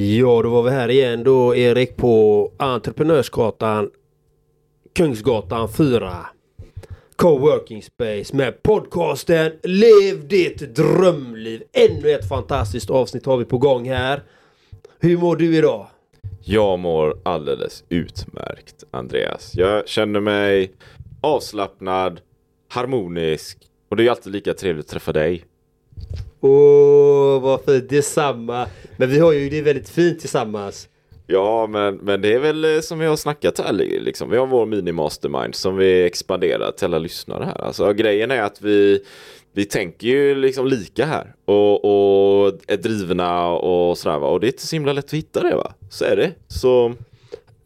Ja, då var vi här igen då Erik på Entreprenörsgatan Kungsgatan 4 Coworking Space med podcasten Lev ditt drömliv. Ännu ett fantastiskt avsnitt har vi på gång här. Hur mår du idag? Jag mår alldeles utmärkt Andreas. Jag känner mig avslappnad, harmonisk och det är alltid lika trevligt att träffa dig. Åh, vad fint. Detsamma. Men vi har ju det väldigt fint tillsammans. Ja, men, men det är väl eh, som vi har snackat här liksom. Vi har vår mini-mastermind som vi expanderar till alla lyssnare här. Alltså grejen är att vi, vi tänker ju liksom lika här och, och är drivna och sådär va. Och det är inte så himla lätt att hitta det va. Så är det. Så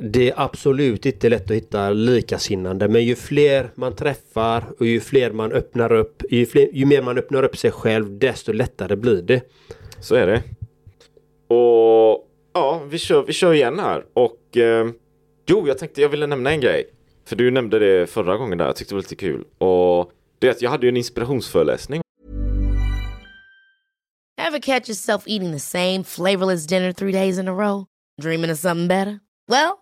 det är absolut inte lätt att hitta likasinnande men ju fler man träffar och ju fler man öppnar upp, ju, fler, ju mer man öppnar upp sig själv desto lättare blir det. Så är det. Och ja, vi kör, vi kör igen här. Och eh, jo, jag tänkte jag ville nämna en grej. För du nämnde det förra gången där, jag tyckte det var lite kul. Och det är att jag hade ju en inspirationsföreläsning. Ever catch yourself eating the same flavorless dinner three days in a row? Dreaming of something better? Well,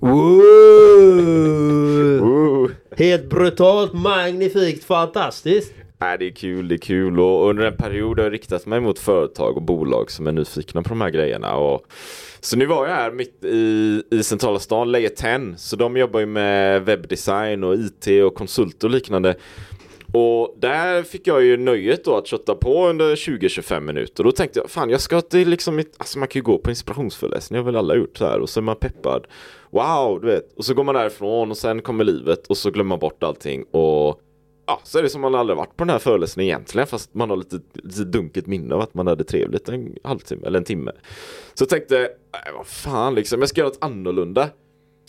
Woo! Woo! Helt brutalt, magnifikt, fantastiskt. Nej, det är kul, det är kul och under en period har jag riktat mig mot företag och bolag som är nyfikna på de här grejerna. Och... Så nu var jag här mitt i, i centrala stan, Layer 10, så de jobbar ju med webbdesign och IT och konsult och liknande. Och där fick jag ju nöjet då att kötta på under 20-25 minuter. Då tänkte jag, fan jag ska till liksom, mitt... alltså man kan ju gå på inspirationsföreläsning, det har väl alla gjort så här. Och så är man peppad. Wow, du vet. Och så går man därifrån och sen kommer livet och så glömmer man bort allting. Och ja, så är det som man aldrig varit på den här föreläsningen egentligen. Fast man har lite, lite dunket minne av att man hade trevligt en halvtimme eller en timme. Så jag tänkte, vad fan liksom, jag ska göra något annorlunda.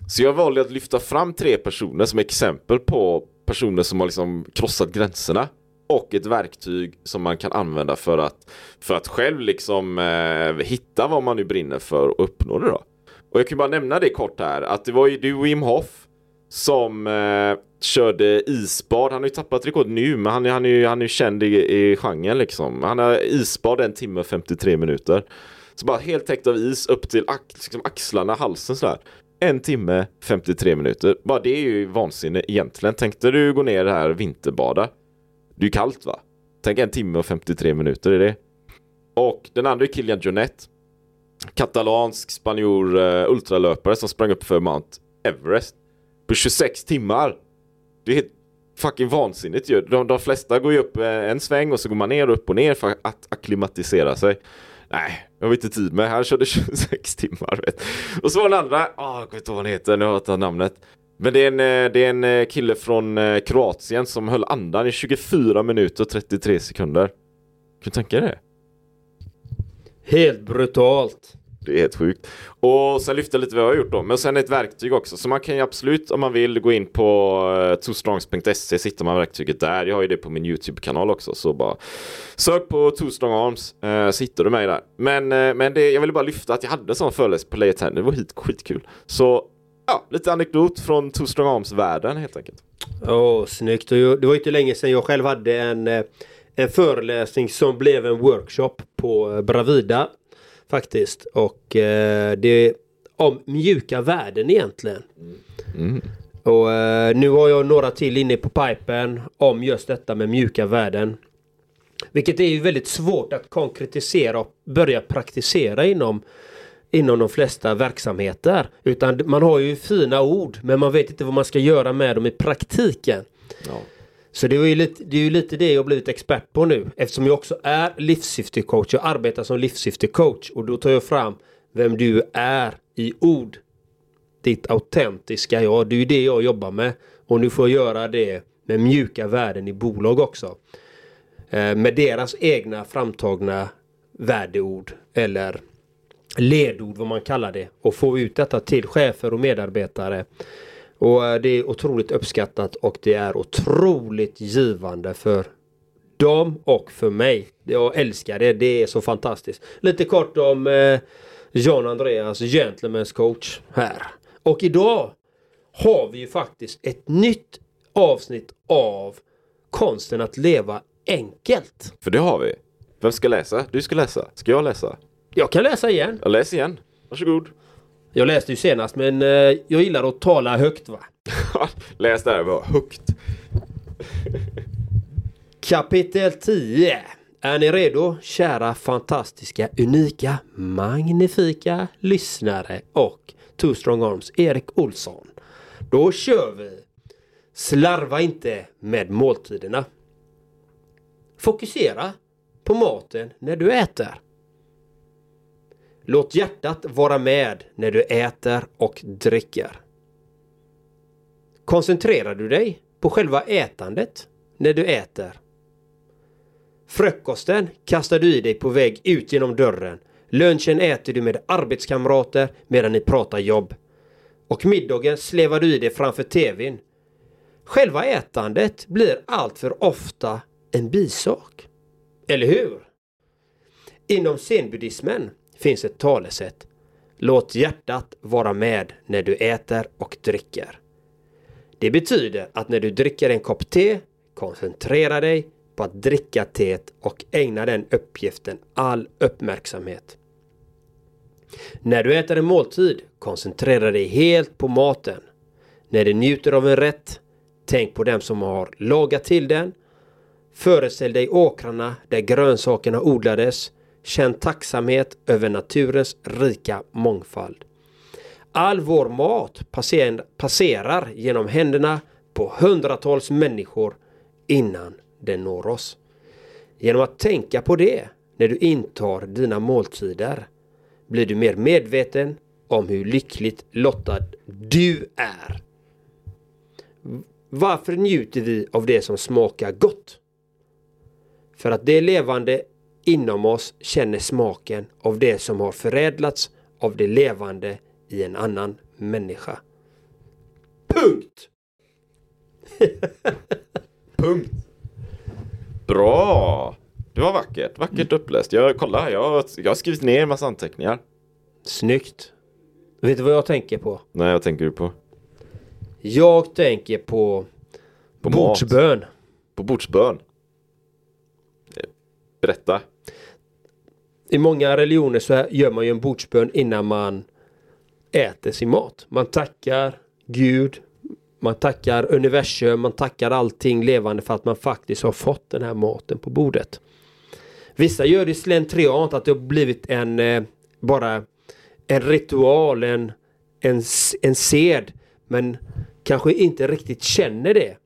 Så jag valde att lyfta fram tre personer som exempel på personer som har liksom krossat gränserna och ett verktyg som man kan använda för att, för att själv liksom eh, hitta vad man nu brinner för och uppnå det då. Och jag kan bara nämna det kort här att det var ju du Wim Hof som eh, körde isbad. Han har ju tappat rekord nu men han, han, är ju, han är ju känd i, i genren liksom. Han har isbad en timme och 53 minuter. Så bara helt täckt av is upp till ax, liksom axlarna, halsen sådär en timme 53 minuter. Bara det är ju vansinne egentligen. Tänkte du gå ner här vinterbada? Det är ju kallt va? Tänk en timme och 53 minuter är det. Och den andra är Kilian Jornet. Katalansk spanjor uh, ultralöpare som sprang upp för Mount Everest. På 26 timmar. Det är helt fucking vansinnigt ju. De, de flesta går ju upp eh, en sväng och så går man ner och upp och ner för att akklimatisera sig. Nej, jag har inte tid med. Han körde 26 timmar. Vet. Och så var den andra, oh, jag kommer inte ihåg vad han heter, nu har jag namnet. Men det är, en, eh, det är en eh, kille från eh, Kroatien som höll andan i 24 minuter och 33 sekunder. Kan du tänka dig det? Helt brutalt. Det är helt sjukt. Och sen lyfta lite vad jag har gjort då. Men sen ett verktyg också. Så man kan ju absolut om man vill gå in på eh, uh, twostrongs.se så hittar man verktyget där. Jag har ju det på min YouTube-kanal också. Så bara sök på Twostrong Arms eh, uh, så hittar du mig där. Men, uh, men det, jag ville bara lyfta att jag hade en sån föreläsning på Layer 10. Det var hit, skitkul. Så ja, lite anekdot från Twostrong Arms-världen helt enkelt. Åh, oh, snyggt. Det var inte länge sedan jag själv hade en, en föreläsning som blev en workshop på Bravida faktiskt. Och eh, det, om mjuka värden egentligen. Mm. Och eh, nu har jag några till inne på pipen om just detta med mjuka värden. Vilket är ju väldigt svårt att konkretisera och börja praktisera inom inom de flesta verksamheter. Utan man har ju fina ord men man vet inte vad man ska göra med dem i praktiken. Ja. Så det är, ju lite, det är ju lite det jag blivit expert på nu eftersom jag också är livssyftecoach. Jag arbetar som livssyftecoach och då tar jag fram vem du är i ord. Ditt autentiska jag. Det är ju det jag jobbar med. Och nu får jag göra det med mjuka värden i bolag också. Eh, med deras egna framtagna värdeord eller ledord vad man kallar det och få ut detta till chefer och medarbetare. Och eh, det är otroligt uppskattat och det är otroligt givande för dem och för mig. Jag älskar det, det är så fantastiskt. Lite kort om eh, John Andreas Gentlemen's coach här. Och idag har vi ju faktiskt ett nytt avsnitt av konsten att leva enkelt. För det har vi. Vem ska läsa? Du ska läsa. Ska jag läsa? Jag kan läsa igen. Jag läser igen. Varsågod. Jag läste ju senast men eh, jag gillar att tala högt va. Läs där, var högt. Kapitel 10. Är ni redo kära fantastiska unika magnifika lyssnare och Two Strong Arms Erik Olsson. Då kör vi! Slarva inte med måltiderna. Fokusera på maten när du äter. Låt hjärtat vara med när du äter och dricker. Koncentrerar du dig på själva ätandet när du äter? Frukosten kastar du i dig på väg ut genom dörren. Lunchen äter du med arbetskamrater medan ni pratar jobb. Och middagen slevar du i dig framför TVn. Själva ätandet blir allt för ofta en bisak. Eller hur? Inom zenbuddismen finns ett talesätt. Låt hjärtat vara med när du äter och dricker. Det betyder att när du dricker en kopp te, koncentrera dig på att dricka teet och ägna den uppgiften all uppmärksamhet. När du äter en måltid, koncentrera dig helt på maten. När du njuter av en rätt, tänk på dem som har lagat till den. Föreställ dig åkrarna där grönsakerna odlades. Känn tacksamhet över naturens rika mångfald. All vår mat passerar genom händerna på hundratals människor innan den når oss. Genom att tänka på det när du intar dina måltider blir du mer medveten om hur lyckligt lottad du är. Varför njuter vi av det som smakar gott? För att det levande inom oss känner smaken av det som har förädlats av det levande i en annan människa. Punkt! Punkt. Bra! Det var vackert. Vackert uppläst. Jag, kolla, jag, jag har skrivit ner en massa anteckningar. Snyggt! Vet du vad jag tänker på? Nej, vad tänker du på? Jag tänker på, På bordsbön. På bordsbön. Eh, Berätta. I många religioner så gör man ju en bordsbön innan man äter sin mat. Man tackar Gud, man tackar universum, man tackar allting levande för att man faktiskt har fått den här maten på bordet. Vissa gör det slentriant att det har blivit en eh, bara en ritual, en, en, en sed men kanske inte riktigt känner det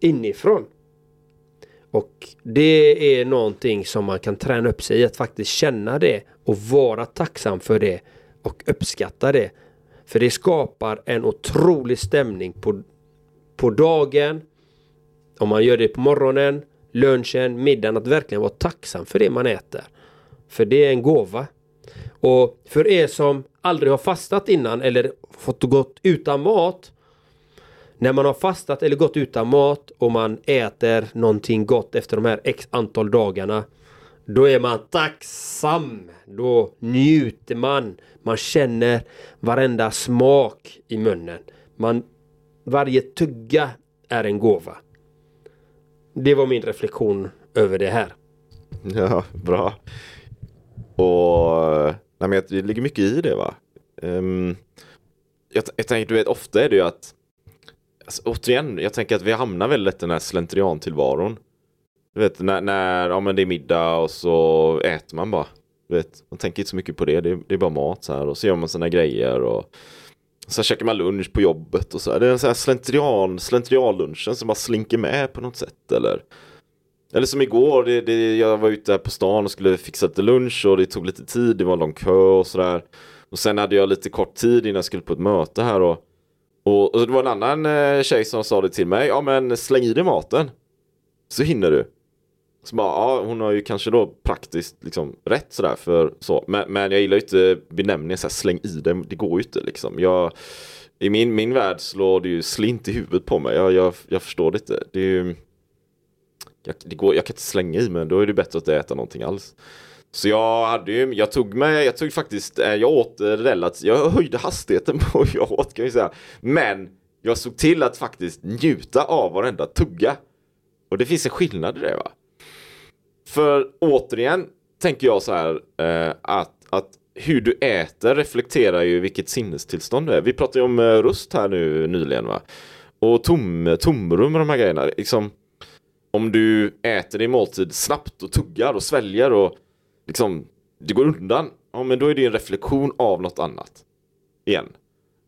inifrån. Och det är någonting som man kan träna upp sig i att faktiskt känna det och vara tacksam för det och uppskatta det. För det skapar en otrolig stämning på, på dagen. Om man gör det på morgonen, lunchen, middagen. Att verkligen vara tacksam för det man äter. För det är en gåva. Och för er som aldrig har fastat innan eller fått gått utan mat. När man har fastat eller gått utan mat och man äter någonting gott efter de här x antal dagarna. Då är man tacksam. Då njuter man. Man känner varenda smak i munnen. Man, varje tugga är en gåva. Det var min reflektion över det här. Ja, bra. Och nej, men det ligger mycket i det va? Um, jag, jag tänker, du vet, ofta är det ju att alltså, återigen, jag tänker att vi hamnar väldigt lätt i den här slentrian-tillvaron. Du vet, när, när ja, men det är middag och så äter man bara. Du vet, man tänker inte så mycket på det, det är, det är bara mat så här och så gör man sina grejer och så käkar man lunch på jobbet och så här. Det är en sån här slentrian, slentrianlunchen som bara slinker med på något sätt eller eller som igår, det, det, jag var ute på stan och skulle fixa lite lunch och det tog lite tid, det var en lång kö och sådär. Och sen hade jag lite kort tid innan jag skulle på ett möte här och, och, och det var en annan eh, tjej som sa det till mig, ja men släng i dig maten. Så hinner du. Så bara, ja hon har ju kanske då praktiskt liksom rätt sådär för så. Men, men jag gillar ju inte benämningen såhär släng i dig, det går ju inte liksom. Jag, I min, min värld slår det ju slint i huvudet på mig, jag, jag, jag förstår det inte. Det är ju, jag, det går, jag kan inte slänga i mig, då är det bättre att äta någonting alls. Så jag hade ju, jag tog mig, jag tog faktiskt, eh, jag åt eh, relativt, jag höjde hastigheten på hur jag åt kan vi säga. Men jag såg till att faktiskt njuta av varenda tugga. Och det finns en skillnad i det va. För återigen tänker jag så här eh, att, att hur du äter reflekterar ju vilket sinnestillstånd du är. Vi pratade ju om eh, rust röst här nu nyligen va. Och tom, tomrum och de här grejerna. Liksom, om du äter din måltid snabbt och tuggar och sväljer och liksom det går undan. Ja men då är det en reflektion av något annat. Igen.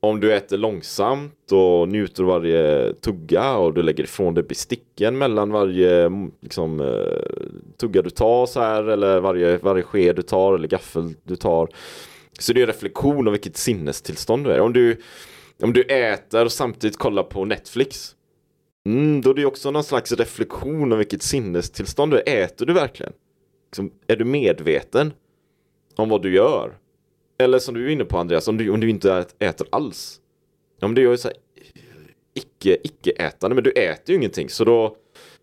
Om du äter långsamt och njuter av varje tugga och du lägger ifrån dig besticken mellan varje liksom, eh, tugga du tar så här eller varje, varje sked du tar eller gaffel du tar. Så det är en reflektion av vilket sinnestillstånd du är. Om du, om du äter och samtidigt kollar på Netflix. Mm, då är det också någon slags reflektion av vilket sinnestillstånd du är. Äter du verkligen? Liksom, är du medveten om vad du gör? Eller som du är inne på Andreas, om du, om du inte äter alls. Om du gör så här, icke, icke-ätande, men du äter ju ingenting. Så då,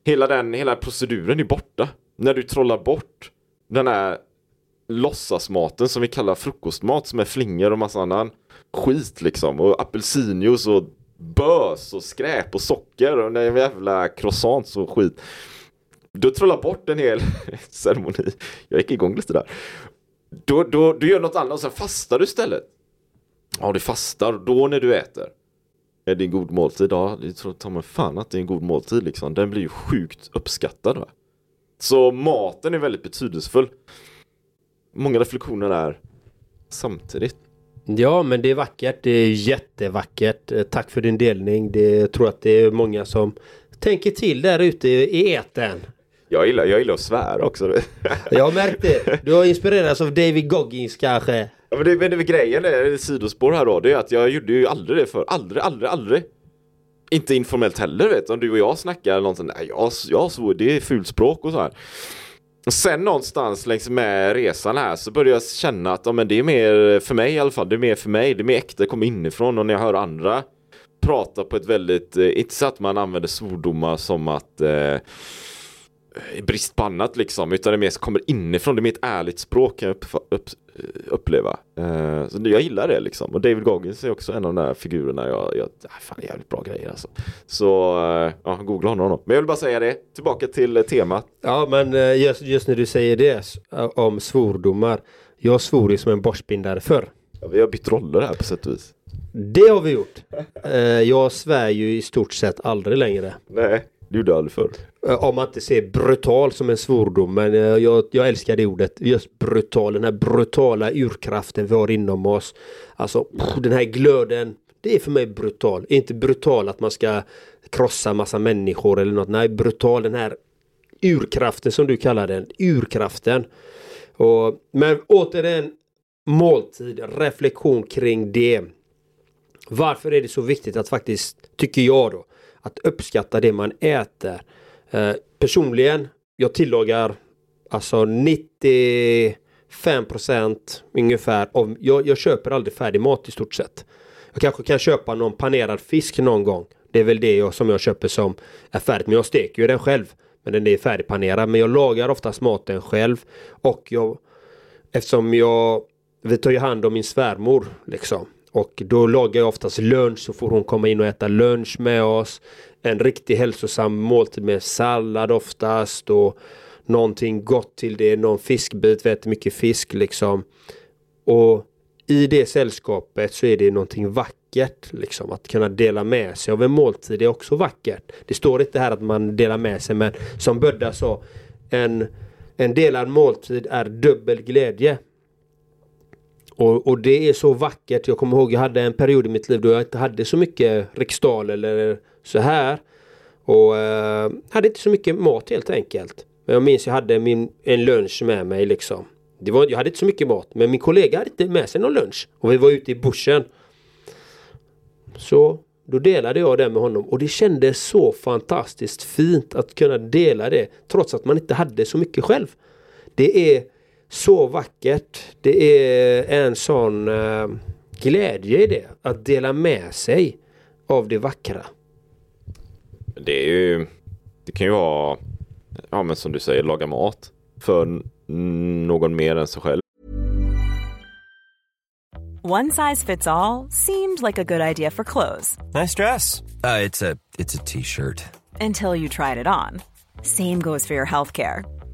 hela den, hela proceduren är borta. När du trollar bort den här låtsasmaten som vi kallar frukostmat som är flingor och massa annan skit liksom. Och apelsinjuice och bös och skräp och socker och den jävla croissants och skit. Du trollar bort en hel ceremoni. Jag gick igång lite där. Då, då, du gör något annat och sen fastar du istället. Ja, du fastar då när du äter. Är det en god måltid? Ja, det tror ta mig fan att det är en god måltid liksom. Den blir ju sjukt uppskattad. Va? Så maten är väldigt betydelsefull. Många reflektioner där samtidigt. Ja, men det är vackert. Det är jättevackert. Eh, tack för din delning. Det, jag tror att det är många som tänker till där ute i eten. Jag gillar, jag gillar att svära också. jag har märkt det. Du har inspirerats av David Goggins kanske. Ja, men det, men det grejen är, sidospår här då, det är att jag gjorde ju aldrig det för Aldrig, aldrig, aldrig. Inte informellt heller vet Om du och jag snackar någonting, nej jag, jag svor, det är fulspråk och så här. Sen någonstans längs med resan här så började jag känna att ja, men det är mer för mig i alla fall. Det är mer för mig. Det är mer äkta, det kommer inifrån och när jag hör andra prata på ett väldigt, eh, inte så att man använder svordomar som att eh, brist på annat liksom, utan det mer kommer inifrån. Det är mer ett ärligt språk kan jag upp, upp, uppleva. Uh, så jag gillar det liksom. Och David Goggins är också en av de där figurerna jag, jag äh, fan jävligt bra grejer alltså. Så, uh, ja, googla honom. Men jag vill bara säga det, tillbaka till uh, temat. Ja, men just, just, när du säger det om svordomar. Jag svor ju som en borstbindare förr. Ja, vi har bytt roller här på sätt och vis. Det har vi gjort. jag svär ju i stort sett aldrig längre. Nej. Det gjorde jag aldrig förr. Eh, om man inte ser brutal som en svordom. Men eh, jag, jag älskar det ordet. Just brutal. Den här brutala urkraften vi har inom oss. Alltså den här glöden. Det är för mig brutal. Inte brutal att man ska krossa massa människor eller något. Nej, brutal den här urkraften som du kallar den. Urkraften. Och, men återigen måltid, reflektion kring det. Varför är det så viktigt att faktiskt, tycker jag då, att uppskatta det man äter. Eh, personligen, jag tillagar alltså 95% ungefär av, jag, jag köper aldrig färdig mat i stort sett. Jag kanske kan köpa någon panerad fisk någon gång. Det är väl det jag, som jag köper som är färdigt. Men jag steker ju den själv. Men den är färdigpanerad. Men jag lagar oftast maten själv. Och jag, eftersom jag, vi tar ju hand om min svärmor liksom. Och då lagar jag oftast lunch så får hon komma in och äta lunch med oss. En riktigt hälsosam måltid med sallad oftast och någonting gott till det. Någon fiskbit, vi äter mycket fisk liksom. Och i det sällskapet så är det någonting vackert. Liksom. Att kunna dela med sig av en måltid är också vackert. Det står inte här att man delar med sig men som Bödda sa en, en delad måltid är dubbel glädje. Och, och, det är så vackert. Jag kommer ihåg jag hade en period i mitt liv då jag inte hade så mycket riksdal eller så här. Och eh, hade inte så mycket mat helt enkelt. Men jag minns jag hade min, en lunch med mig liksom. Det var, jag hade inte så mycket mat men min kollega hade inte med sig någon lunch. Och vi var ute i bussen. Så då delade jag det med honom och det kändes så fantastiskt fint att kunna dela det trots att man inte hade så mycket själv. Det är så vackert. Det är en sån uh, glädje i det. Att dela med sig av det vackra. Det är ju, det kan ju vara, ja men som du säger, laga mat för någon mer än sig själv. One size fits all, seemed like a good idea for clothes. Nice dress. Uh, it's a t-shirt. Until you tried it on. Same goes for your healthcare.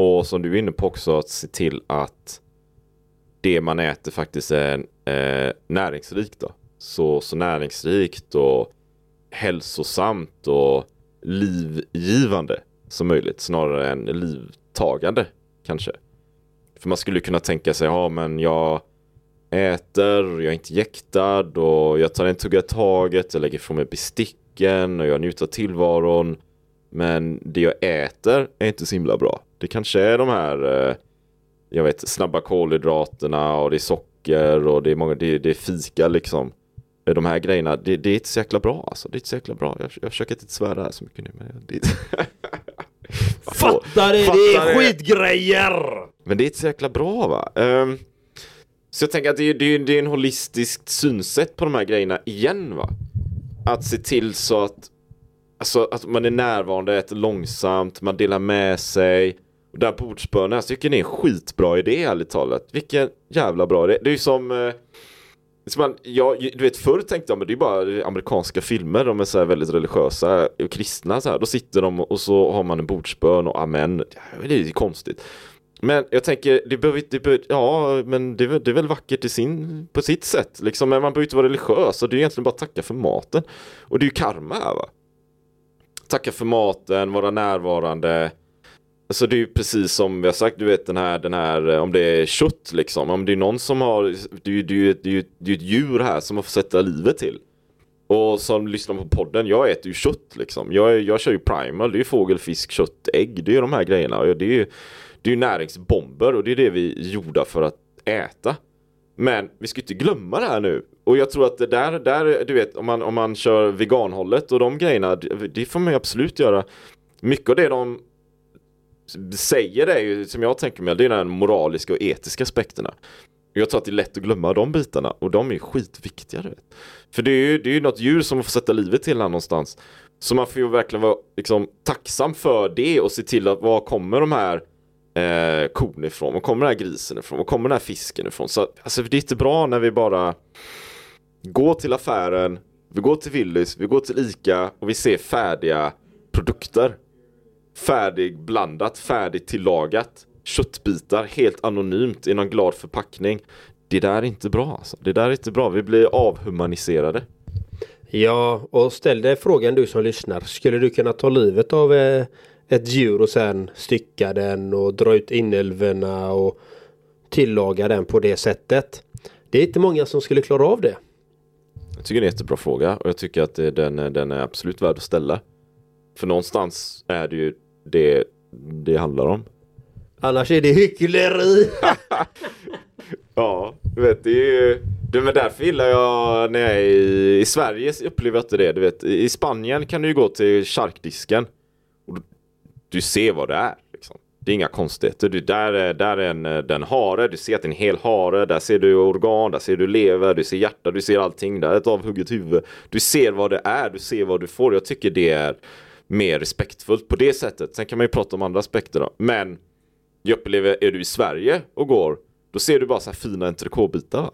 Och som du är inne på också att se till att det man äter faktiskt är eh, näringsrikt. Då. Så, så näringsrikt och hälsosamt och livgivande som möjligt snarare än livtagande kanske. För man skulle kunna tänka sig, ja men jag äter, jag är inte jäktad och jag tar en tugga i taget, jag lägger ifrån mig besticken och jag njuter av tillvaron. Men det jag äter är inte så himla bra. Det kanske är de här eh, jag vet snabba kolhydraterna och det är socker och det är många, det, det är fika liksom. De här grejerna, det, det, är inte så jäkla bra alltså. Det är inte så jäkla bra. Jag, jag försöker inte svära här så mycket nu men det Fattar det, det är skitgrejer! Men det är inte så jäkla bra va? Um, så jag tänker att det är, det, är, det är en holistiskt synsätt på de här grejerna igen va? Att se till så att Alltså att man är närvarande, äter långsamt, man delar med sig. Och där bordsbönen, jag tycker det är en skitbra idé ärligt talat. Vilken jävla bra idé. Det är ju som... Eh, som man, ja, du vet förr tänkte jag men det är bara amerikanska filmer, de är så väldigt religiösa och kristna så här. Då sitter de och så har man en bordsbön och amen. Det är konstigt. Men jag tänker, det behöver inte, ja men det, det är väl vackert i sin, på sitt sätt liksom. Men man behöver inte vara religiös och det är egentligen bara att tacka för maten. Och det är ju karma här va tacka för maten, vara närvarande. Alltså det är ju precis som vi har sagt, du vet den här, den här om det är kött liksom. Om det är någon som har, det är ju det är, det är, det är ett djur här som man får sätta livet till. Och som lyssnar på podden, jag äter ju kött liksom. Jag, jag kör ju primal, det är ju fågel, fisk, kött, ägg. Det är ju de här grejerna. Det är ju, det är ju näringsbomber och det är det vi är gjorda för att äta. Men vi ska inte glömma det här nu. Och jag tror att det där, där du vet, om man, om man kör veganhållet och de grejerna, det får man ju absolut göra. Mycket av det de säger är ju, som jag tänker mig, det är den moraliska och etiska aspekterna. Jag tror att det är lätt att glömma de bitarna och de är skitviktiga. Vet. För det är ju det är något djur som man får sätta livet till här någonstans. Så man får ju verkligen vara liksom, tacksam för det och se till att var kommer de här eh, kon ifrån? Var kommer den här grisen ifrån? Var kommer den här fisken ifrån? Så alltså, det är inte bra när vi bara går till affären, vi går till Willys, vi går till Ica och vi ser färdiga produkter. Färdigblandat, färdigt tillagat. Köttbitar helt anonymt i någon glad förpackning. Det där är inte bra alltså. Det där är inte bra. Vi blir avhumaniserade. Ja, och ställ dig frågan du som lyssnar. Skulle du kunna ta livet av eh, ett djur och sen stycka den och dra ut inälvorna och tillaga den på det sättet. Det är inte många som skulle klara av det. Jag tycker det är en jättebra fråga och jag tycker att det, den, är- den är absolut värd att ställa. För någonstans är det ju det det handlar om. Annars är det hyckleri. Ja, du vet det är ju det, men därför gillar jag när jag är i, i Sverige upplever jag inte det. Du vet, i Spanien kan du ju gå till charkdisken och du, du ser vad det är. Liksom. Det är inga konstigheter. Du, där är, där är en, den hare, du ser att det är en hel hare. Där ser du organ, där ser du lever, du ser hjärta, du ser allting. Där är ett avhugget huvud. Du ser vad det är, du ser vad du får. Jag tycker det är mer respektfullt på det sättet. Sen kan man ju prata om andra aspekter då. Men jag upplever, är du i Sverige och går, då ser du bara så här fina entrecôtebitar. va?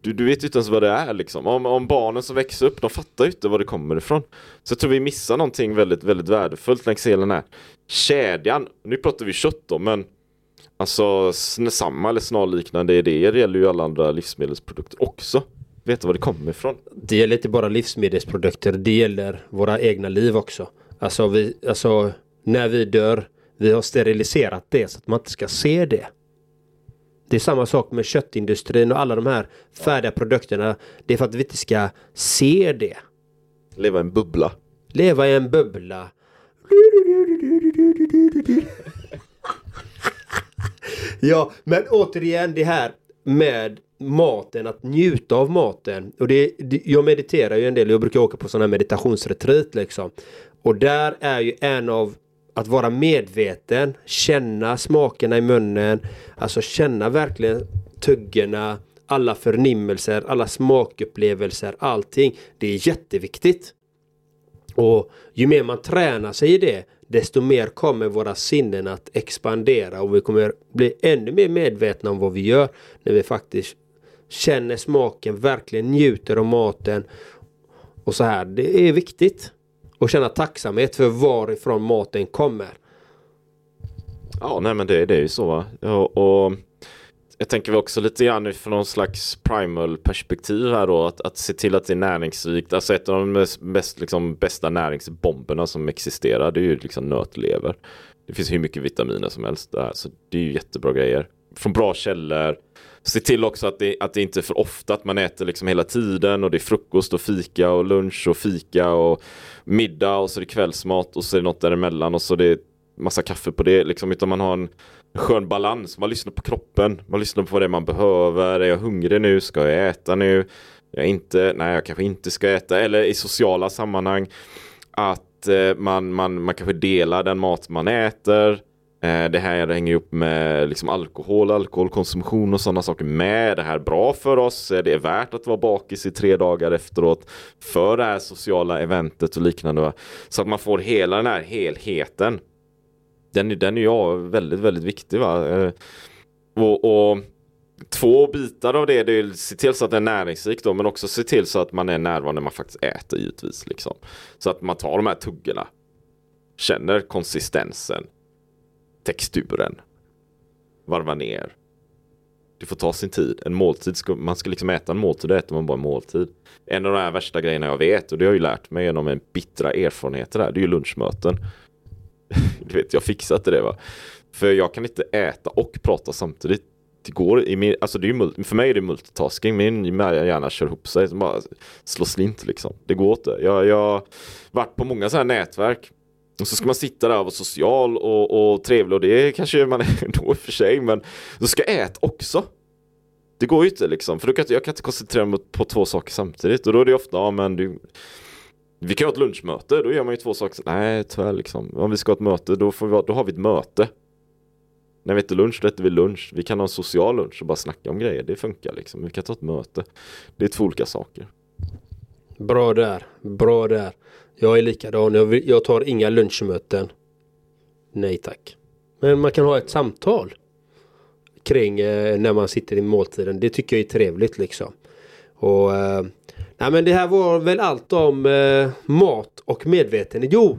Du, du vet ju inte ens vad det är liksom. Om, om barnen som växer upp, de fattar ju inte var det kommer ifrån. Så jag tror vi missar någonting väldigt, väldigt värdefullt längs hela den här kedjan. Nu pratar vi kött då, men alltså samma eller snarliknande idéer gäller ju alla andra livsmedelsprodukter också. Veta var det kommer ifrån. Det gäller inte bara livsmedelsprodukter, det gäller våra egna liv också. Alltså, vi, alltså när vi dör, vi har steriliserat det så att man inte ska se det. Det är samma sak med köttindustrin och alla de här färdiga produkterna. Det är för att vi inte ska se det. Leva i en bubbla. Leva i en bubbla. Ja, men återigen det här med maten, att njuta av maten. Och det, jag mediterar ju en del, jag brukar åka på sådana här meditationsretreat liksom. Och där är ju en av att vara medveten, känna smakerna i munnen, alltså känna verkligen tuggorna, alla förnimmelser, alla smakupplevelser, allting. Det är jätteviktigt. Och ju mer man tränar sig i det, desto mer kommer våra sinnen att expandera och vi kommer bli ännu mer medvetna om vad vi gör när vi faktiskt känner smaken, verkligen njuter av maten. Och så här, det är viktigt. Och känna tacksamhet för varifrån maten kommer. Ja, nej men det, det är ju så va. Ja, och jag tänker också lite grann från någon slags primal perspektiv här då. Att, att se till att det är näringsrikt. Alltså ett av de mest, liksom, bästa näringsbomberna som existerar. Det är ju liksom nötlever. Det finns hur mycket vitaminer som helst där. Så det är ju jättebra grejer. Från bra källor. Se till också att det, att det inte är för ofta att man äter liksom hela tiden och det är frukost och fika och lunch och fika och middag och så är det kvällsmat och så är det något däremellan och så är det massa kaffe på det liksom utan man har en skön balans. Man lyssnar på kroppen, man lyssnar på vad det är man behöver. Är jag hungrig nu? Ska jag äta nu? Jag inte, nej jag kanske inte ska äta. Eller i sociala sammanhang att eh, man, man, man kanske delar den mat man äter. Eh, det här hänger upp med liksom alkohol, alkoholkonsumtion och sådana saker med. Det här är bra för oss. Eh, det är värt att vara bakis i tre dagar efteråt för det här sociala eventet och liknande. va. Så att man får hela den här helheten. Den, är- den är ju väldigt, väldigt viktig. Va? Eh, och, och två bitar av det, det är att se till så att det är näringsrikt då, men också se till så att man är närvarande när man faktiskt äter givetvis. Liksom. Så att man tar de här tuggorna, känner konsistensen, texturen, varva ner. Det får ta sin tid. En måltid, ska, man ska liksom äta en måltid, då äter man bara en måltid. En av de här värsta grejerna jag vet, och det har jag ju lärt mig genom en bittra erfarenheter här, det är ju lunchmöten. du vet, jag fixar inte det va. För jag kan inte äta och prata samtidigt. Det går i min, alltså det är ju för mig är det multitasking, min hjärna kör ihop sig, som bara slår slint liksom. Det går inte. Jag har varit på många sådana här nätverk. Och så ska man sitta där och vara social och, och trevlig och det kanske man är då i och för sig, men då ska jag äta också. Det går ju inte liksom, för då kan jag, jag kan inte koncentrera mig på två saker samtidigt och då är det ofta, ja men du vi kan ha ett lunchmöte, då gör man ju två saker. Nej, tyvärr liksom. Om vi ska ha ett möte, då, får vi, ha- då har vi ett möte. När vi äter lunch, då äter vi lunch. Vi kan ha en social lunch och bara snacka om grejer. Det funkar liksom. Vi kan ta ett möte. Det är två olika saker. Bra där, bra där. Jag är likadan, jag, vill, jag tar inga lunchmöten. Nej tack. Men man kan ha ett samtal kring eh, när man sitter i måltiden. Det tycker jag är trevligt liksom. Och eh, nej men det här var väl allt om eh, mat och medvetenhet. Jo,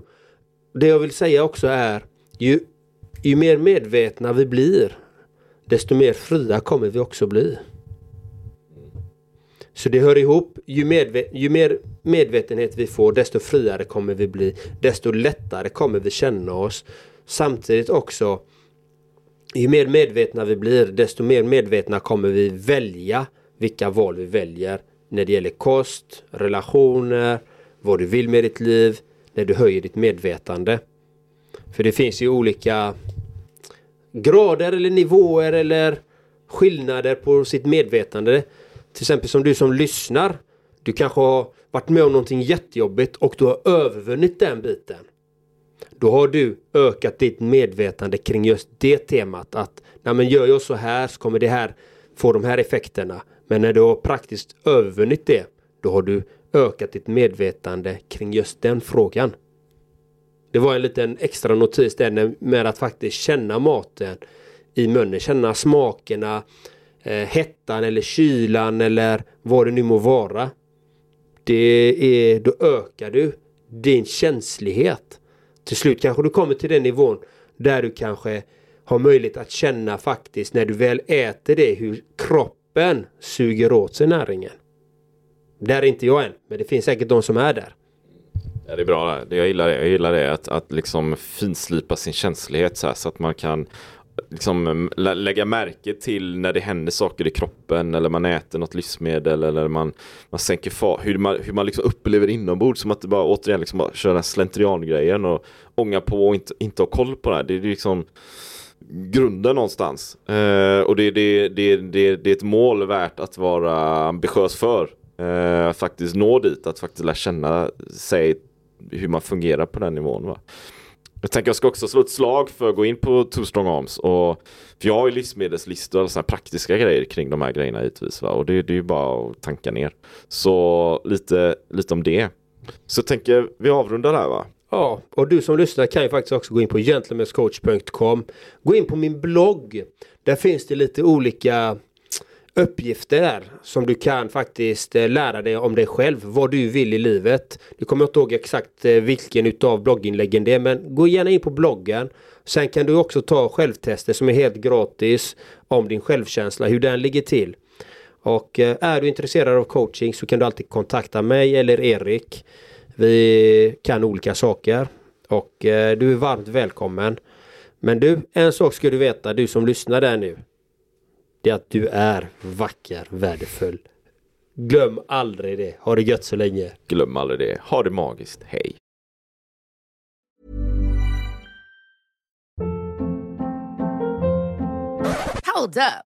det jag vill säga också är ju, ju mer medvetna vi blir desto mer fria kommer vi också bli. Så det hör ihop. Ju, medve- ju mer medvetenhet vi får desto friare kommer vi bli. Desto lättare kommer vi känna oss. Samtidigt också ju mer medvetna vi blir desto mer medvetna kommer vi välja vilka val vi väljer när det gäller kost, relationer, vad du vill med ditt liv, när du höjer ditt medvetande. För det finns ju olika grader eller nivåer eller skillnader på sitt medvetande. Till exempel som du som lyssnar. Du kanske har varit med om någonting jättejobbigt och du har övervunnit den biten. Då har du ökat ditt medvetande kring just det temat att Nej, men gör jag så här så kommer det här få de här effekterna. Men när du har praktiskt övervunnit det då har du ökat ditt medvetande kring just den frågan. Det var en liten extra notis där med att faktiskt känna maten i munnen, känna smakerna, eh, hettan eller kylan eller vad det nu må vara. Det är, då ökar du din känslighet. Till slut kanske du kommer till den nivån där du kanske har möjlighet att känna faktiskt när du väl äter det hur kroppen suger åt sig näringen. Där är inte jag än, men det finns säkert de som är där. Ja, det är bra. Jag gillar det. Jag gillar det. Att, att liksom finslipa sin känslighet så, här, så att man kan liksom lä lägga märke till när det händer saker i kroppen eller man äter något livsmedel eller man, man sänker fart. Hur man, hur man liksom upplever inombords som att det bara återigen liksom bara köra den slentriangrejen och ånga på och inte, inte ha koll på det här. Det är liksom grunden någonstans. Eh, och det, det, det, det, det är ett mål värt att vara ambitiös för. Eh, att faktiskt nå dit, att faktiskt lära känna sig hur man fungerar på den nivån. Va? Jag tänker jag ska också slå ett slag för att gå in på Two Strong Arms. Och, för jag har ju livsmedelslistor och sådana praktiska grejer kring de här grejerna givetvis. Va? Och det, det är ju bara att tanka ner. Så lite, lite om det. Så jag tänker vi avrundar där va? Ja, och du som lyssnar kan ju faktiskt också gå in på gentlemanscoach.com. Gå in på min blogg. Där finns det lite olika uppgifter där som du kan faktiskt eh, lära dig om dig själv, vad du vill i livet. Du kommer inte ihåg exakt eh, vilken utav blogginläggen det är men gå gärna in på bloggen. Sen kan du också ta självtester som är helt gratis om din självkänsla, hur den ligger till. Och eh, är du intresserad av coaching så kan du alltid kontakta mig eller Erik. Vi kan olika saker och du är varmt välkommen. Men du, en sak ska du veta, du som lyssnar där nu det är att du är vacker, värdefull. Glöm aldrig det. Ha det gött så länge. Glöm aldrig det. Ha det magiskt. Hej! Hold up.